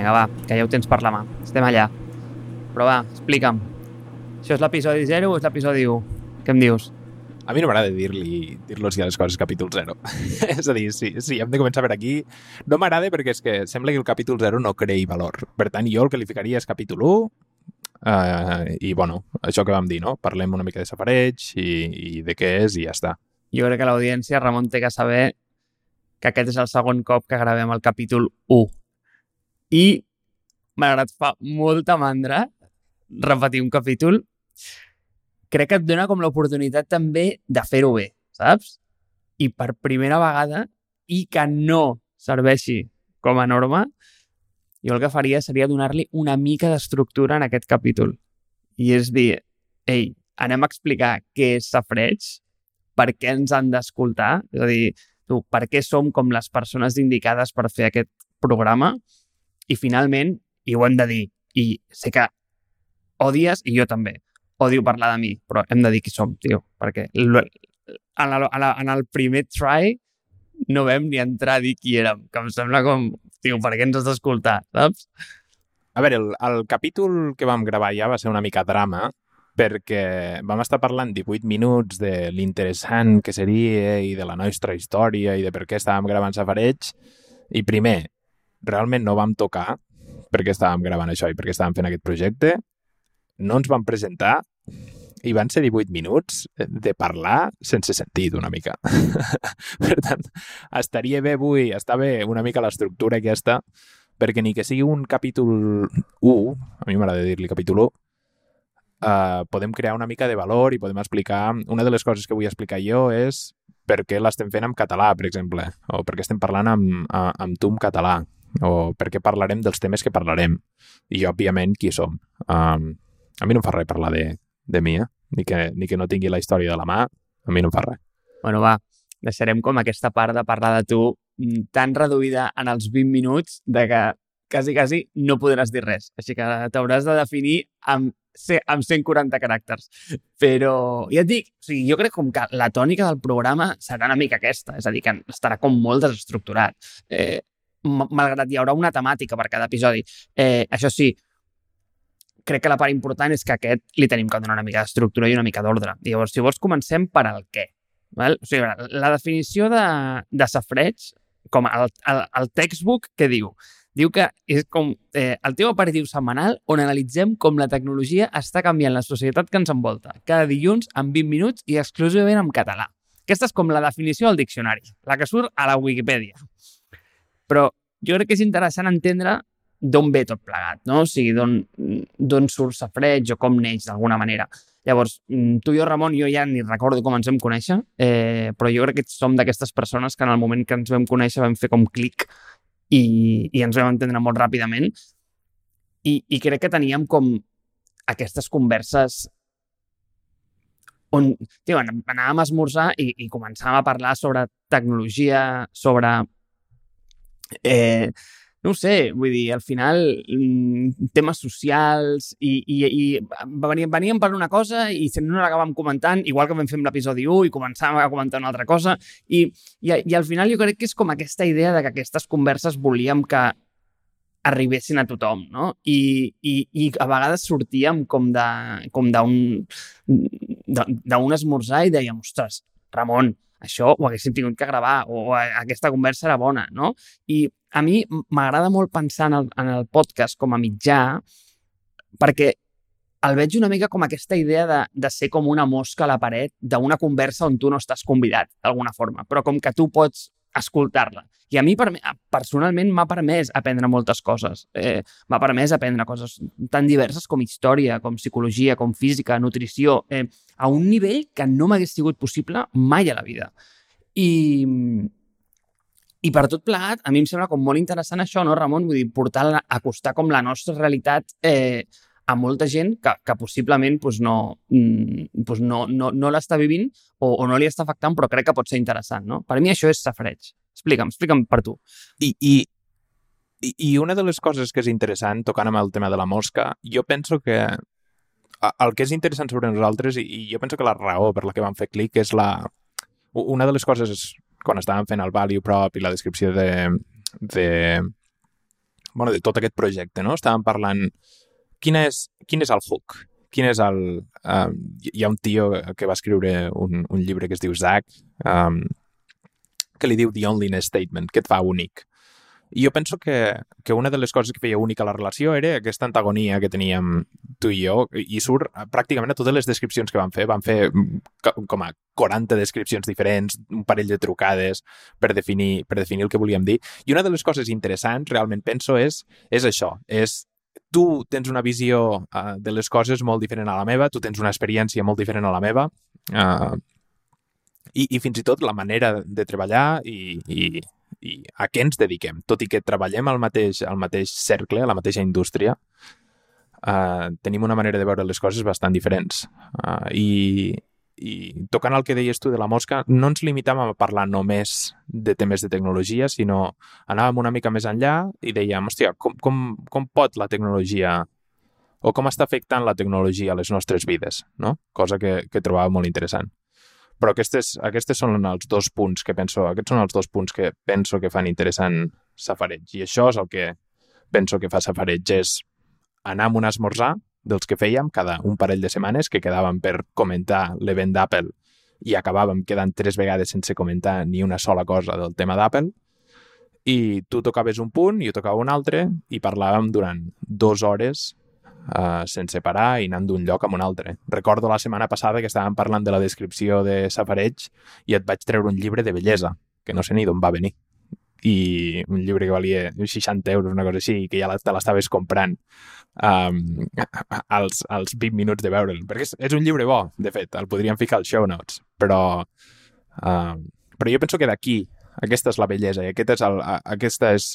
Vinga, va, que ja ho tens per la mà. Estem allà. Però va, explica'm. Això és l'episodi 0 o és l'episodi 1? Què em dius? A mi no m'agrada dir-li dir-los ja les coses capítol 0. és a dir, si, si hem de començar per aquí, no m'agrada perquè és que sembla que el capítol 0 no creï valor. Per tant, jo el que li ficaria és capítol 1, uh, i bueno, això que vam dir, no? Parlem una mica de safareig i, i de què és i ja està. Jo crec que l'audiència, Ramon, té que saber que aquest és el segon cop que gravem el capítol 1. I, malgrat fa molta mandra repetir un capítol, crec que et dona com l'oportunitat també de fer-ho bé, saps? I per primera vegada, i que no serveixi com a norma, jo el que faria seria donar-li una mica d'estructura en aquest capítol. I és dir, ei, anem a explicar què és Safreig, per què ens han d'escoltar, és a dir, tu, per què som com les persones indicades per fer aquest programa, i finalment, i ho hem de dir, i sé que odies, i jo també, odio parlar de mi, però hem de dir qui som, tio, perquè en, el, en el primer try no vam ni entrar a dir qui érem, que em sembla com, tio, per què ens has d'escoltar, saps? A veure, el, el capítol que vam gravar ja va ser una mica drama, perquè vam estar parlant 18 minuts de l'interessant que seria i de la nostra història i de per què estàvem gravant Safareig, i primer, realment no vam tocar perquè estàvem gravant això i perquè estàvem fent aquest projecte, no ens vam presentar i van ser 18 minuts de parlar sense sentit una mica. per tant, estaria bé avui, està bé una mica l'estructura aquesta, perquè ni que sigui un capítol 1, a mi m'agrada dir-li capítol 1, uh, podem crear una mica de valor i podem explicar... Una de les coses que vull explicar jo és per què l'estem fent en català, per exemple, o per què estem parlant amb, amb tu en català, o per què parlarem dels temes que parlarem, i òbviament qui som. Um, a mi no em fa res parlar de, de mi, eh? Ni que, ni que no tingui la història de la mà, a mi no em fa res. Bueno, va, deixarem com aquesta part de parlar de tu tan reduïda en els 20 minuts de que quasi, quasi no podràs dir res. Així que t'hauràs de definir amb, amb 140 caràcters. Però, ja et dic, o sigui, jo crec com que la tònica del programa serà una mica aquesta, és a dir, que estarà com molt desestructurat. Eh, malgrat hi haurà una temàtica per cada episodi. Eh, això sí, crec que la part important és que aquest li tenim que donar una mica d'estructura i una mica d'ordre. Llavors, si vols, comencem per al què. Val? O sigui, la definició de, de safreig, com el, el, el textbook, que diu? Diu que és com eh, el teu aperitiu setmanal on analitzem com la tecnologia està canviant la societat que ens envolta, cada dilluns en 20 minuts i exclusivament en català. Aquesta és com la definició del diccionari, la que surt a la Wikipedia. Però jo crec que és interessant entendre d'on ve tot plegat, no? O sigui, d'on surt Safreig o com neix d'alguna manera. Llavors, mm, tu i jo, Ramon, jo ja ni recordo com ens vam conèixer, eh, però jo crec que som d'aquestes persones que en el moment que ens vam conèixer vam fer com clic i, i ens vam entendre molt ràpidament. I, I crec que teníem com aquestes converses on tio, anàvem a esmorzar i, i començàvem a parlar sobre tecnologia, sobre eh, no sé, vull dir, al final mm, temes socials i, i, i veníem, veníem per una cosa i no l'acabàvem comentant, igual que vam fer amb l'episodi 1 i començàvem a comentar una altra cosa i, i, i al final jo crec que és com aquesta idea de que aquestes converses volíem que arribessin a tothom, no? I, i, i a vegades sortíem com d'un d'un esmorzar i dèiem, ostres, Ramon, això ho haguéssim tingut que gravar o aquesta conversa era bona, no? I a mi m'agrada molt pensar en el, en el podcast com a mitjà perquè el veig una mica com aquesta idea de, de ser com una mosca a la paret d'una conversa on tu no estàs convidat, d'alguna forma, però com que tu pots escoltar-la. I a mi, personalment, m'ha permès aprendre moltes coses. Eh, m'ha permès aprendre coses tan diverses com història, com psicologia, com física, nutrició, eh, a un nivell que no m'hagués sigut possible mai a la vida. I, i per tot plegat, a mi em sembla com molt interessant això, no, Ramon? Vull dir, portar, acostar com la nostra realitat eh, a molta gent que, que possiblement pues, no, pues no, no, no l'està vivint o, o no li està afectant, però crec que pot ser interessant, no? Per mi això és safreig. Explica'm, explica'm per tu. I, i, I una de les coses que és interessant, tocant amb el tema de la mosca, jo penso que el que és interessant sobre nosaltres, i, i jo penso que la raó per la que vam fer clic és la... Una de les coses, quan estàvem fent el value prop i la descripció de, de, bueno, de tot aquest projecte, no? Estàvem parlant quin és, quin és el hook? Quin és el... Um, hi ha un tio que va escriure un, un llibre que es diu Zach, um, que li diu The Onlyness Statement, que et fa únic. I jo penso que, que una de les coses que feia única la relació era aquesta antagonia que teníem tu i jo, i surt pràcticament a totes les descripcions que vam fer. Vam fer mm, com a 40 descripcions diferents, un parell de trucades per definir, per definir el que volíem dir. I una de les coses interessants, realment penso, és, és això, és tu tens una visió uh, de les coses molt diferent a la meva, tu tens una experiència molt diferent a la meva, uh, i, i fins i tot la manera de treballar i, i, i a què ens dediquem. Tot i que treballem al mateix, al mateix cercle, a la mateixa indústria, uh, tenim una manera de veure les coses bastant diferents. Uh, i, I tocant el que deies tu de la mosca, no ens limitàvem a parlar només de temes de tecnologia, sinó anàvem una mica més enllà i dèiem, hòstia, com, com, com pot la tecnologia o com està afectant la tecnologia a les nostres vides, no? Cosa que, que trobava molt interessant. Però aquestes, aquestes són els dos punts que penso, aquests són els dos punts que penso que fan interessant Safareig. I això és el que penso que fa Safareig, és anar amb un esmorzar dels que fèiem cada un parell de setmanes, que quedàvem per comentar l'event d'Apple i acabàvem quedant tres vegades sense comentar ni una sola cosa del tema d'Apple, i tu tocaves un punt, jo tocava un altre, i parlàvem durant dues hores uh, sense parar i anant d'un lloc a un altre. Recordo la setmana passada que estàvem parlant de la descripció de Safareig i et vaig treure un llibre de bellesa, que no sé ni d'on va venir. I un llibre que valia 60 euros, una cosa així, que ja te l'estaves comprant um, als, als 20 minuts de veure'l. Perquè és, és un llibre bo, de fet, el podríem ficar als show notes, però, uh, però jo penso que d'aquí aquesta és la bellesa i aquest és el, aquesta és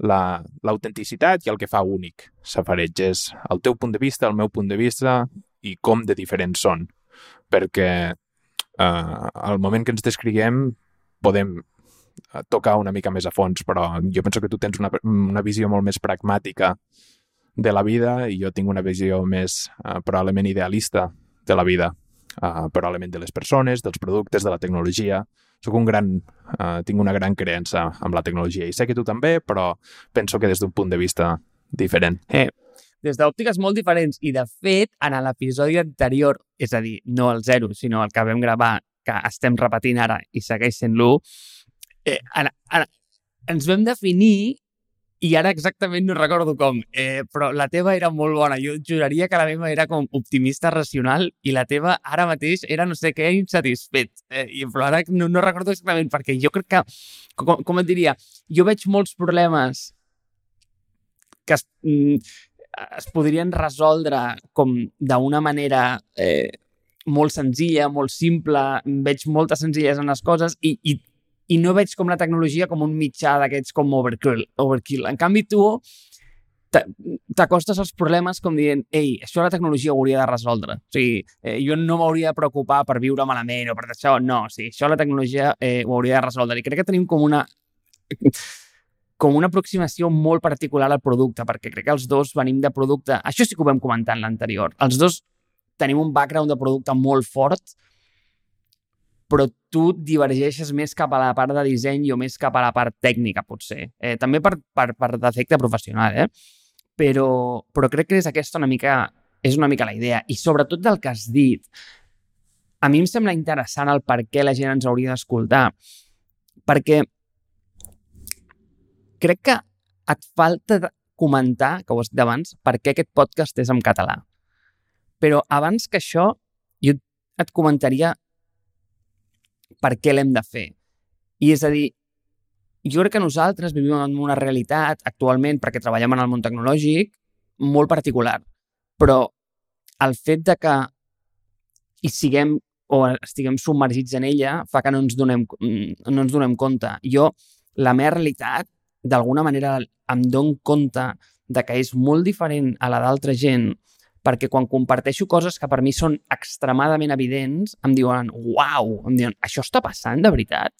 l'autenticitat i el que fa únic Safareig. És el teu punt de vista, el meu punt de vista i com de diferents són. Perquè eh, al moment que ens descriguem podem tocar una mica més a fons, però jo penso que tu tens una, una visió molt més pragmàtica de la vida i jo tinc una visió més eh, probablement idealista de la vida, eh, probablement de les persones, dels productes, de la tecnologia, soc un gran, uh, tinc una gran creença amb la tecnologia i sé que tu també, però penso que des d'un punt de vista diferent. Eh, des d'òptiques molt diferents i de fet en l'episodi anterior, és a dir, no el zero, sinó el que vam gravar que estem repetint ara i segueix sent l'1, eh, en, en, ens vam definir i ara exactament no recordo com, eh, però la teva era molt bona. Jo juraria que la meva era com optimista racional i la teva ara mateix era no sé què insatisfet. Eh, i, però ara no, no recordo exactament perquè jo crec que, com, com et diria, jo veig molts problemes que es, mm, es podrien resoldre com d'una manera eh, molt senzilla, molt simple, veig moltes senzilles en les coses i, i i no veig com la tecnologia com un mitjà d'aquests com overkill. overkill. En canvi, tu t'acostes als problemes com dient ei, això la tecnologia ho hauria de resoldre. O sigui, eh, jo no m'hauria de preocupar per viure malament o per això, no. O sigui, això la tecnologia eh, ho hauria de resoldre. I crec que tenim com una com una aproximació molt particular al producte, perquè crec que els dos venim de producte... Això sí que ho vam comentar en l'anterior. Els dos tenim un background de producte molt fort, però tu divergeixes més cap a la part de disseny o més cap a la part tècnica, potser. Eh, també per, per, per defecte professional, eh? Però, però crec que és aquesta una mica, és una mica la idea. I sobretot del que has dit, a mi em sembla interessant el per què la gent ens hauria d'escoltar. Perquè crec que et falta comentar, que ho has dit abans, per què aquest podcast és en català. Però abans que això, jo et comentaria per què l'hem de fer. I és a dir, jo crec que nosaltres vivim en una realitat actualment, perquè treballem en el món tecnològic, molt particular. Però el fet de que hi siguem o estiguem submergits en ella fa que no ens donem, no ens donem compte. Jo, la meva realitat, d'alguna manera em dono compte de que és molt diferent a la d'altra gent perquè quan comparteixo coses que per mi són extremadament evidents, em diuen, uau, em diuen, això està passant de veritat?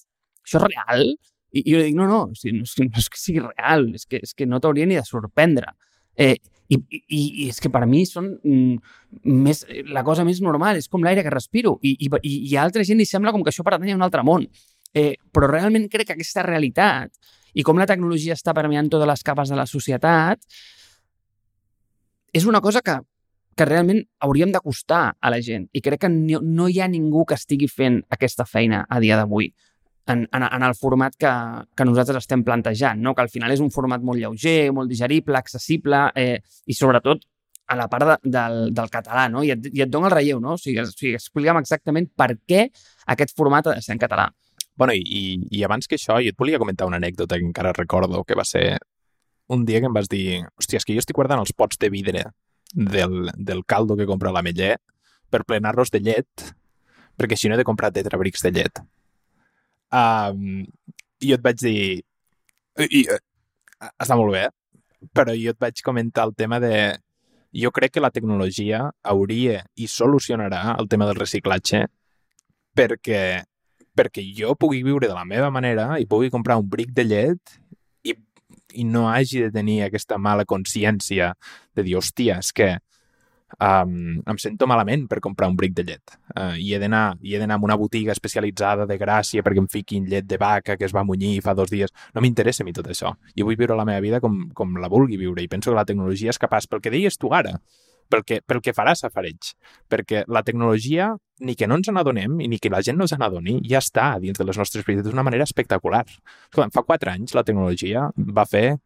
Això és real? I, i jo dic, no, no, no, no, que, no és que sigui real, és que, és que no t'hauria ni de sorprendre. Eh, i, i, I és que per mi són mm, més, la cosa més normal, és com l'aire que respiro. I, i, i a altra gent li sembla com que això pertany a un altre món. Eh, però realment crec que aquesta realitat i com la tecnologia està permeant totes les capes de la societat, és una cosa que, que realment hauríem d'acostar a la gent. I crec que no, no hi ha ningú que estigui fent aquesta feina a dia d'avui en, en, en el format que, que nosaltres estem plantejant, no? que al final és un format molt lleuger, molt digerible, accessible eh, i sobretot a la part de, del, del català, no? I et, i et dona el relleu, no? O sigui, o sigui, explica'm exactament per què aquest format ha de ser en català. Bueno, i, i abans que això, jo et volia comentar una anècdota que encara recordo, que va ser un dia que em vas dir hòstia, és que jo estic guardant els pots de vidre del, del caldo que compra la Meller per plenar-los de llet, perquè si no he de comprar tetrabrics de llet. Um, I jo et vaig dir... I, i, està molt bé, però jo et vaig comentar el tema de... Jo crec que la tecnologia hauria i solucionarà el tema del reciclatge perquè, perquè jo pugui viure de la meva manera i pugui comprar un bric de llet i no hagi de tenir aquesta mala consciència de dir, hòstia, és que um, em sento malament per comprar un bric de llet uh, i he d'anar i he d'anar a una botiga especialitzada de Gràcia perquè em fiquin llet de vaca que es va munyir fa dos dies. No m'interessa a mi tot això. Jo vull viure la meva vida com, com la vulgui viure i penso que la tecnologia és capaç, pel que deies tu ara, pel que, pel que farà Safareig. Perquè la tecnologia, ni que no ens n'adonem i ni que la gent no se n'adoni, ja està dins de les nostres vides d'una manera espectacular. Escolta, fa quatre anys la tecnologia va fer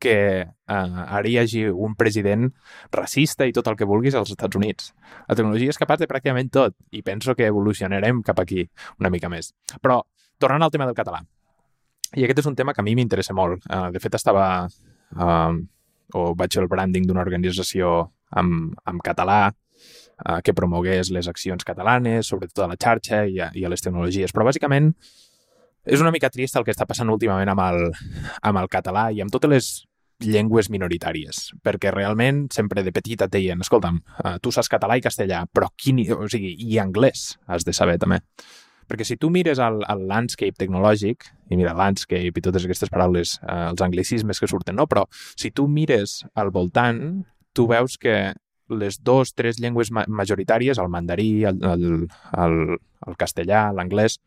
que eh, ara hi hagi un president racista i tot el que vulguis als Estats Units. La tecnologia és capaç de pràcticament tot i penso que evolucionarem cap aquí una mica més. Però, tornant al tema del català, i aquest és un tema que a mi m'interessa molt. Uh, de fet, estava... Uh, o vaig fer el branding d'una organització en, en català eh, que promogués les accions catalanes, sobretot a la xarxa i a, i a les tecnologies. Però, bàsicament, és una mica trist el que està passant últimament amb el, amb el català i amb totes les llengües minoritàries, perquè realment sempre de petit et deien, escolta'm, eh, tu saps català i castellà, però quin, o sigui, i anglès has de saber també. Perquè si tu mires el, el landscape tecnològic, i mira, landscape i totes aquestes paraules, eh, els anglicismes que surten, no? Però si tu mires al voltant, tu veus que les dues, tres llengües ma majoritàries, el mandarí, el, el, el, el castellà, l'anglès,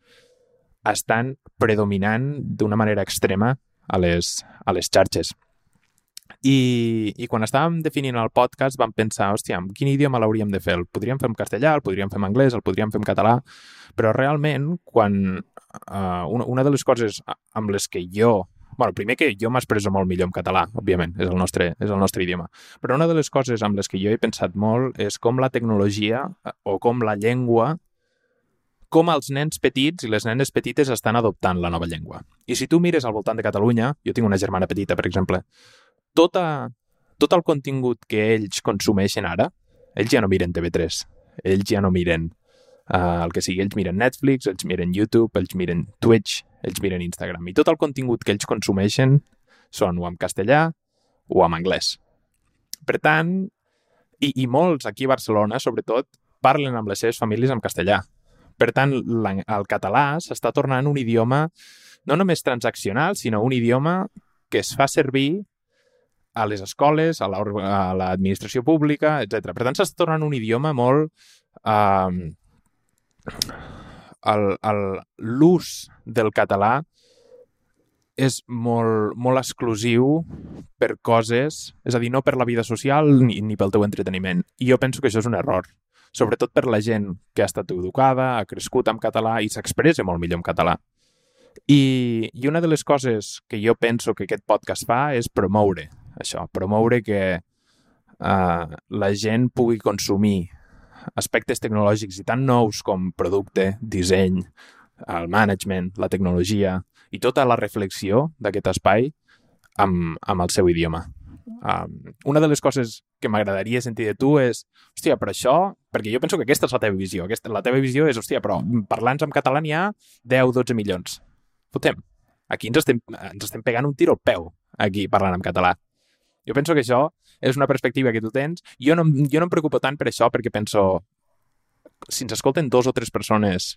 estan predominant d'una manera extrema a les, a les xarxes. I, I quan estàvem definint el podcast vam pensar, hòstia, en quin idioma l'hauríem de fer? El podríem fer en castellà, el podríem fer en anglès, el podríem fer en català, però realment, quan uh, una, una de les coses amb les que jo bueno, primer que jo m'expreso molt millor en català, òbviament, és el, nostre, és el nostre idioma. Però una de les coses amb les que jo he pensat molt és com la tecnologia eh, o com la llengua com els nens petits i les nenes petites estan adoptant la nova llengua. I si tu mires al voltant de Catalunya, jo tinc una germana petita, per exemple, tota, tot el contingut que ells consumeixen ara, ells ja no miren TV3, ells ja no miren uh, el que sigui, ells miren Netflix, ells miren YouTube, ells miren Twitch, ells miren Instagram. I tot el contingut que ells consumeixen són o en castellà o en anglès. Per tant, i, i molts aquí a Barcelona, sobretot, parlen amb les seves famílies en castellà. Per tant, el català s'està tornant un idioma no només transaccional, sinó un idioma que es fa servir a les escoles, a l'administració la, pública, etc. Per tant, s'està tornant un idioma molt... Eh, l'ús del català és molt, molt exclusiu per coses, és a dir, no per la vida social ni, ni pel teu entreteniment. I jo penso que això és un error, sobretot per la gent que ha estat educada, ha crescut en català i s'expressa molt millor en català. I, I una de les coses que jo penso que aquest podcast fa és promoure això, promoure que uh, la gent pugui consumir aspectes tecnològics i tan nous com producte, disseny, el management, la tecnologia i tota la reflexió d'aquest espai amb, amb el seu idioma. Um, una de les coses que m'agradaria sentir de tu és, hòstia, però això, perquè jo penso que aquesta és la teva visió, aquesta, la teva visió és, hòstia, però parlant en català n'hi ha 10-12 milions. Fotem, aquí ens estem, ens estem pegant un tiro al peu, aquí parlant en català. Jo penso que això és una perspectiva que tu tens. Jo no, jo no em preocupo tant per això perquè penso, si ens escolten dos o tres persones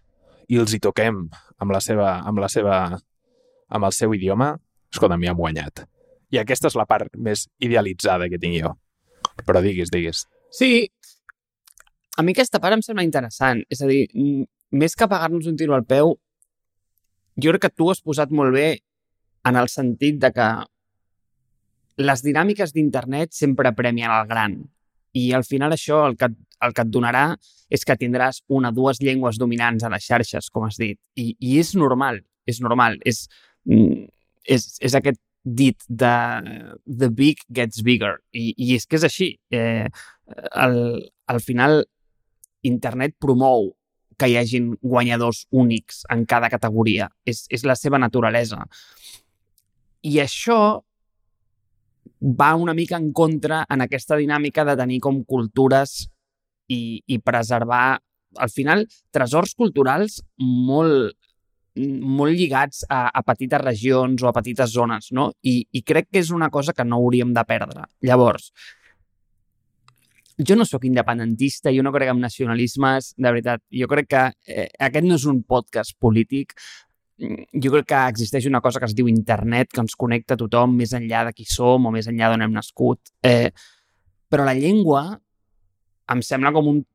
i els hi toquem amb la seva, amb la seva, amb el seu idioma, escolta, m'hi hem guanyat. I aquesta és la part més idealitzada que tinc jo. Però diguis, diguis. Sí, a mi aquesta part em sembla interessant. És a dir, més que pagar-nos un tiro al peu, jo crec que tu has posat molt bé en el sentit de que les dinàmiques d'internet sempre premien el gran i al final això el que, el que et donarà és que tindràs una o dues llengües dominants a les xarxes, com has dit. I, i és normal, és normal. És, mm, és, és aquest dit de the big gets bigger. I, i és que és així. Eh, al, al final, internet promou que hi hagin guanyadors únics en cada categoria. És, és la seva naturalesa. I això va una mica en contra en aquesta dinàmica de tenir com cultures i, i preservar, al final, tresors culturals molt, molt lligats a, a petites regions o a petites zones, no? I, I crec que és una cosa que no hauríem de perdre. Llavors, jo no sóc independentista, jo no crec en nacionalismes, de veritat. Jo crec que eh, aquest no és un podcast polític, jo crec que existeix una cosa que es diu internet, que ens connecta a tothom més enllà de qui som o més enllà d'on hem nascut. Eh, però la llengua em sembla com un...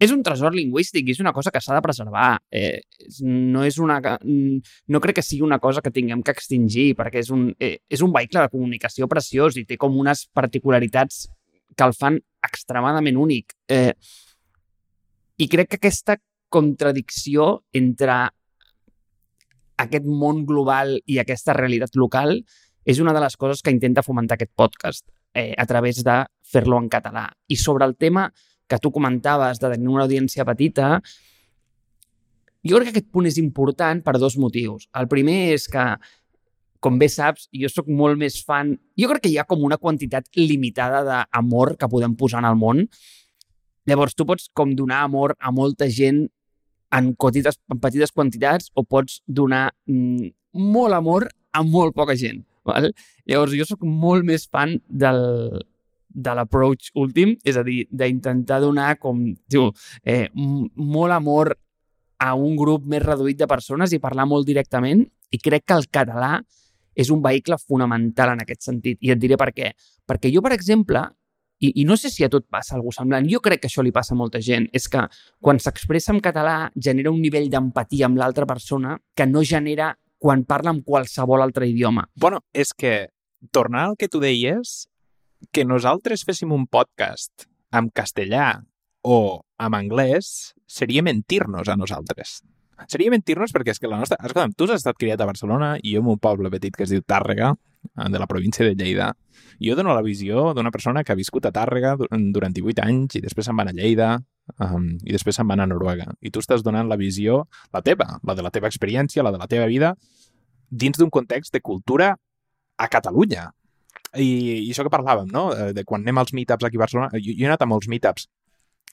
És un tresor lingüístic i és una cosa que s'ha de preservar. Eh, no, és una, no crec que sigui una cosa que tinguem que extingir perquè és un, eh, és un vehicle de comunicació preciós i té com unes particularitats que el fan extremadament únic. Eh, I crec que aquesta contradicció entre aquest món global i aquesta realitat local és una de les coses que intenta fomentar aquest podcast eh, a través de fer-lo en català. I sobre el tema que tu comentaves de tenir una audiència petita, jo crec que aquest punt és important per dos motius. El primer és que, com bé saps, jo sóc molt més fan... Jo crec que hi ha com una quantitat limitada d'amor que podem posar en el món. Llavors, tu pots com donar amor a molta gent en, petites, en petites quantitats o pots donar mm, molt amor a molt poca gent. Val? Llavors, jo sóc molt més fan del, de l'approach últim, és a dir, d'intentar donar com, diu, eh, molt amor a un grup més reduït de persones i parlar molt directament i crec que el català és un vehicle fonamental en aquest sentit. I et diré per què. Perquè jo, per exemple, i, I no sé si a tot passa alguna semblant. Jo crec que això li passa a molta gent. És que quan s'expressa en català genera un nivell d'empatia amb l'altra persona que no genera quan parla en qualsevol altre idioma. Bueno, és que, tornant al que tu deies, que nosaltres féssim un podcast en castellà o en anglès seria mentir-nos a nosaltres. Seria mentir-nos perquè és que la nostra... Escolta'm, tu has estat criat a Barcelona i jo en un poble petit que es diu Tàrrega, de la província de Lleida. Jo dono la visió d'una persona que ha viscut a Tàrrega durant 18 anys i després se'n van a Lleida um, i després se'n van a Noruega. I tu estàs donant la visió, la teva, la de la teva experiència, la de la teva vida, dins d'un context de cultura a Catalunya. I, I això que parlàvem, no? Eh, de quan anem als meetups aquí a Barcelona... Jo, jo he anat a molts meetups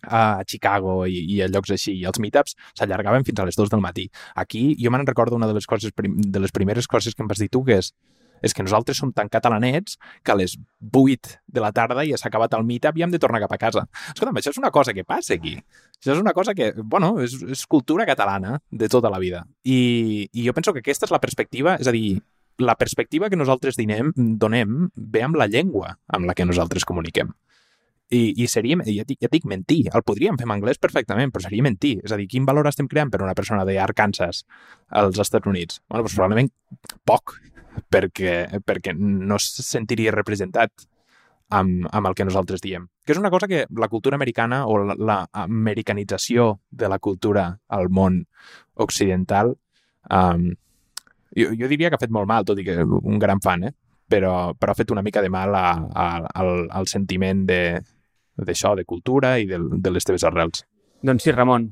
a Chicago i, i a llocs així. I els meetups s'allargaven fins a les 2 del matí. Aquí jo me'n recordo una de les coses de les primeres coses que em vas dir tu, que és és que nosaltres som tan catalanets que a les 8 de la tarda ja s'ha acabat el meetup i hem de tornar cap a casa. Escolta'm, això és una cosa que passa aquí. Això és una cosa que, bueno, és, és cultura catalana de tota la vida. I, I jo penso que aquesta és la perspectiva, és a dir, la perspectiva que nosaltres dinem, donem ve amb la llengua amb la que nosaltres comuniquem. I, i seria, ja dic, ja dic mentir, el podríem fer en anglès perfectament, però seria mentir. És a dir, quin valor estem creant per una persona d'Arkansas als Estats Units? Bueno, doncs probablement poc, perquè, perquè no se sentiria representat amb, amb el que nosaltres diem. Que és una cosa que la cultura americana o l'americanització la, de la cultura al món occidental um, jo, jo diria que ha fet molt mal, tot i que un gran fan, eh? però, però ha fet una mica de mal a, a, al, al sentiment d'això, de, de cultura i de, de les teves arrels. Doncs sí, Ramon,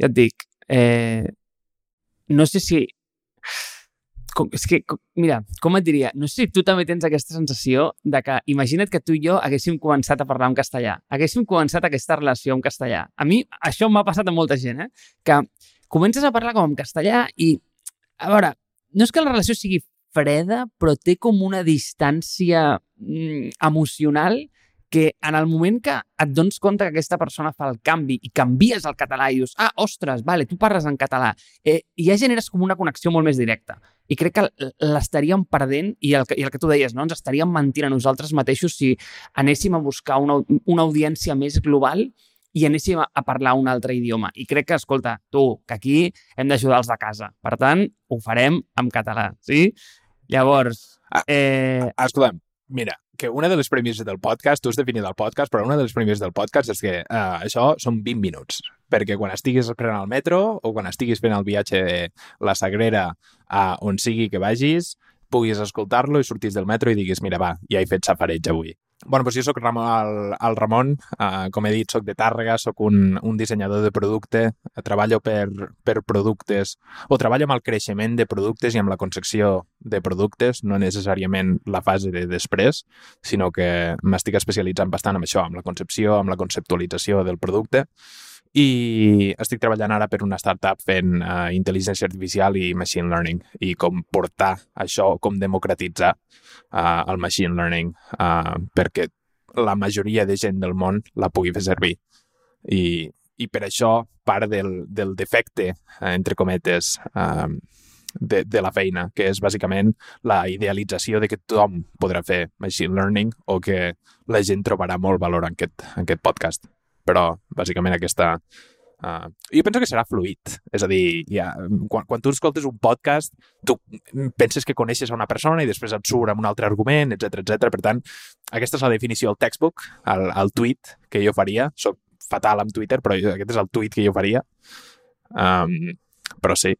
ja et dic, eh, no sé si com, és que, com, mira, com et diria, no sé si tu també tens aquesta sensació de que imagina't que tu i jo haguéssim començat a parlar en castellà, haguéssim començat aquesta relació en castellà. A mi això m'ha passat a molta gent, eh? que comences a parlar com en castellà i, a veure, no és que la relació sigui freda, però té com una distància mm, emocional que en el moment que et dones compte que aquesta persona fa el canvi i canvies el català i dius, ah, ostres, vale, tu parles en català, eh, ja generes com una connexió molt més directa. I crec que l'estaríem perdent i el, que, i el que tu deies, no? ens estaríem mentint a nosaltres mateixos si anéssim a buscar una, una audiència més global i anéssim a, parlar un altre idioma. I crec que, escolta, tu, que aquí hem d'ajudar els de casa. Per tant, ho farem en català, sí? Llavors, eh... Escolta'm, mira, que una de les premisses del podcast, tu has definit el podcast, però una de les premisses del podcast és que uh, això són 20 minuts, perquè quan estiguis esperant el metro o quan estiguis fent el viatge de la Sagrera a on sigui que vagis, puguis escoltar-lo i sortis del metro i diguis, mira, va, ja he fet safareig avui bueno, doncs jo sóc el, el Ramon, uh, com he dit, sóc de Tàrrega, sóc un, un dissenyador de producte, treballo per, per productes, o treballo amb el creixement de productes i amb la concepció de productes, no necessàriament la fase de després, sinó que m'estic especialitzant bastant en això, amb la concepció, amb la conceptualització del producte, i estic treballant ara per una startup fent uh, intel·ligència artificial i machine learning i com portar això, com democratitzar uh, el machine learning uh, perquè la majoria de gent del món la pugui fer servir. I, i per això part del, del defecte, uh, entre cometes, uh, de, de la feina, que és bàsicament la idealització de que tothom podrà fer machine learning o que la gent trobarà molt valor en aquest, en aquest podcast però bàsicament aquesta... Uh, jo penso que serà fluid. És a dir, ja, quan, quan tu escoltes un podcast, tu penses que coneixes a una persona i després et surt amb un altre argument, etc etc. Per tant, aquesta és la definició del textbook, el, el tweet que jo faria. Soc fatal amb Twitter, però aquest és el tweet que jo faria. Um, però sí.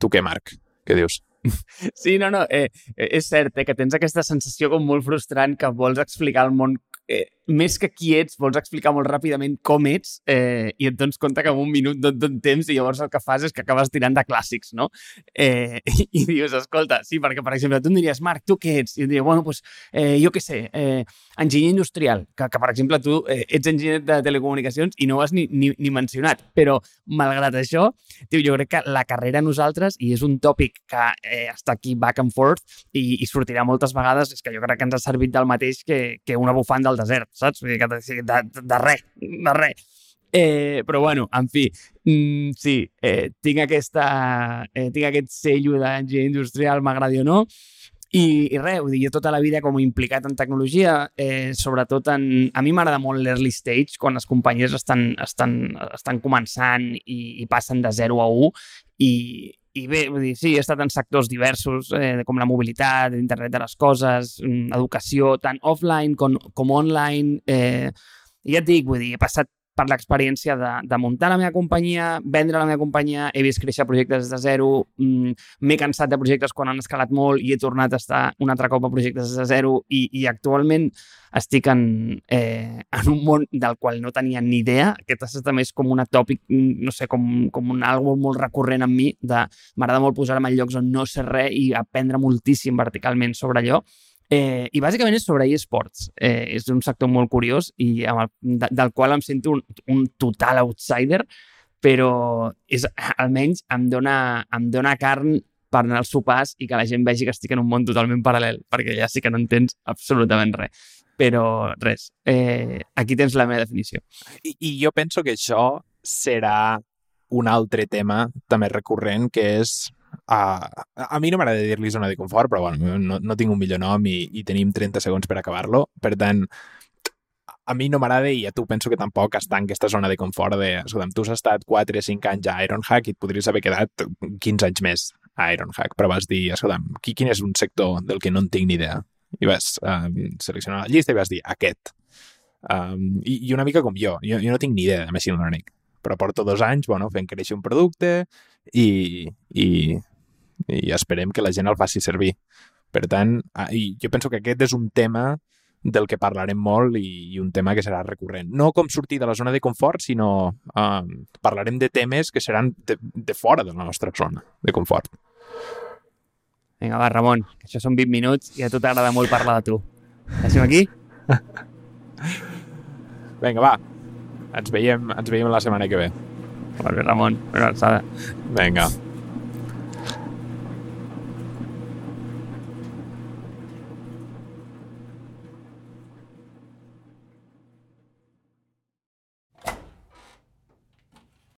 Tu què, Marc? Què dius? Sí, no, no, eh, és cert eh, que tens aquesta sensació com molt frustrant que vols explicar al món eh, més que qui ets, vols explicar molt ràpidament com ets eh, i et dones compte que en un minut no et don temps i llavors el que fas és que acabes tirant de clàssics, no? Eh, i, I dius, escolta, sí, perquè, per exemple, tu em diries, Marc, tu què ets? I et diria, bueno, doncs, eh, jo què sé, eh, enginyer industrial, que, que per exemple, tu eh, ets enginyer de telecomunicacions i no ho has ni, ni, ni mencionat, però malgrat això, tio, jo crec que la carrera a nosaltres, i és un tòpic que eh, està aquí back and forth i, i sortirà moltes vegades, és que jo crec que ens ha servit del mateix que, que una bufanda al desert, saps? Vull dir que de, de, de res, de res. Eh, però bueno, en fi, mm, sí, eh, tinc, aquesta, eh, tinc aquest sello d'enginyer industrial, m'agradi o no, i, i res, dic, jo tota la vida com implicat en tecnologia, eh, sobretot en... A mi m'agrada molt l'early stage, quan les companyies estan, estan, estan començant i, i passen de 0 a 1 i, i bé, vull dir, sí, he estat en sectors diversos, eh, com la mobilitat, internet de les coses, mm, educació, tant offline com, com online. Eh, I ja et dic, vull dir, he passat per l'experiència de, de muntar la meva companyia, vendre la meva companyia, he vist créixer projectes de zero, mm, m'he cansat de projectes quan han escalat molt i he tornat a estar un altre cop a projectes de zero i, i actualment estic en, eh, en un món del qual no tenia ni idea. Aquest també és com un tòpic, no sé, com, com un algo molt recurrent en mi, de m'agrada molt posar-me en llocs on no sé res i aprendre moltíssim verticalment sobre allò Eh, I bàsicament és sobre eSports. Eh, és un sector molt curiós i amb el, de, del qual em sento un, un total outsider, però és, almenys em dona, em dona carn per anar als sopars i que la gent vegi que estic en un món totalment paral·lel, perquè ja sí que no entens absolutament res. Però res, eh, aquí tens la meva definició. I, I jo penso que això serà un altre tema també recurrent, que és Uh, a mi no m'agrada dir-li zona de confort, però bueno, no, no tinc un millor nom i, i tenim 30 segons per acabar-lo. Per tant, a mi no m'agrada i a tu penso que tampoc està en aquesta zona de confort de, escolta'm, tu has estat 4 o 5 anys a Ironhack i et podries haver quedat 15 anys més a Ironhack, però vas dir, escolta'm, quin és un sector del que no en tinc ni idea? I vas um, seleccionar la llista i vas dir, aquest. Um, i, I una mica com jo, jo, jo no tinc ni idea de Machine Learning però porto dos anys bueno, fent créixer un producte i, i, i esperem que la gent el faci servir. Per tant, i jo penso que aquest és un tema del que parlarem molt i, i un tema que serà recurrent. No com sortir de la zona de confort, sinó uh, parlarem de temes que seran de, de fora de la nostra zona de confort. Vinga, va, Ramon, que això són 20 minuts i a tu t'agrada molt parlar de tu. Deixem aquí? Vinga, va, ens veiem, ens veiem la setmana que ve. Molt bé, Ramon. Una abraçada. Vinga.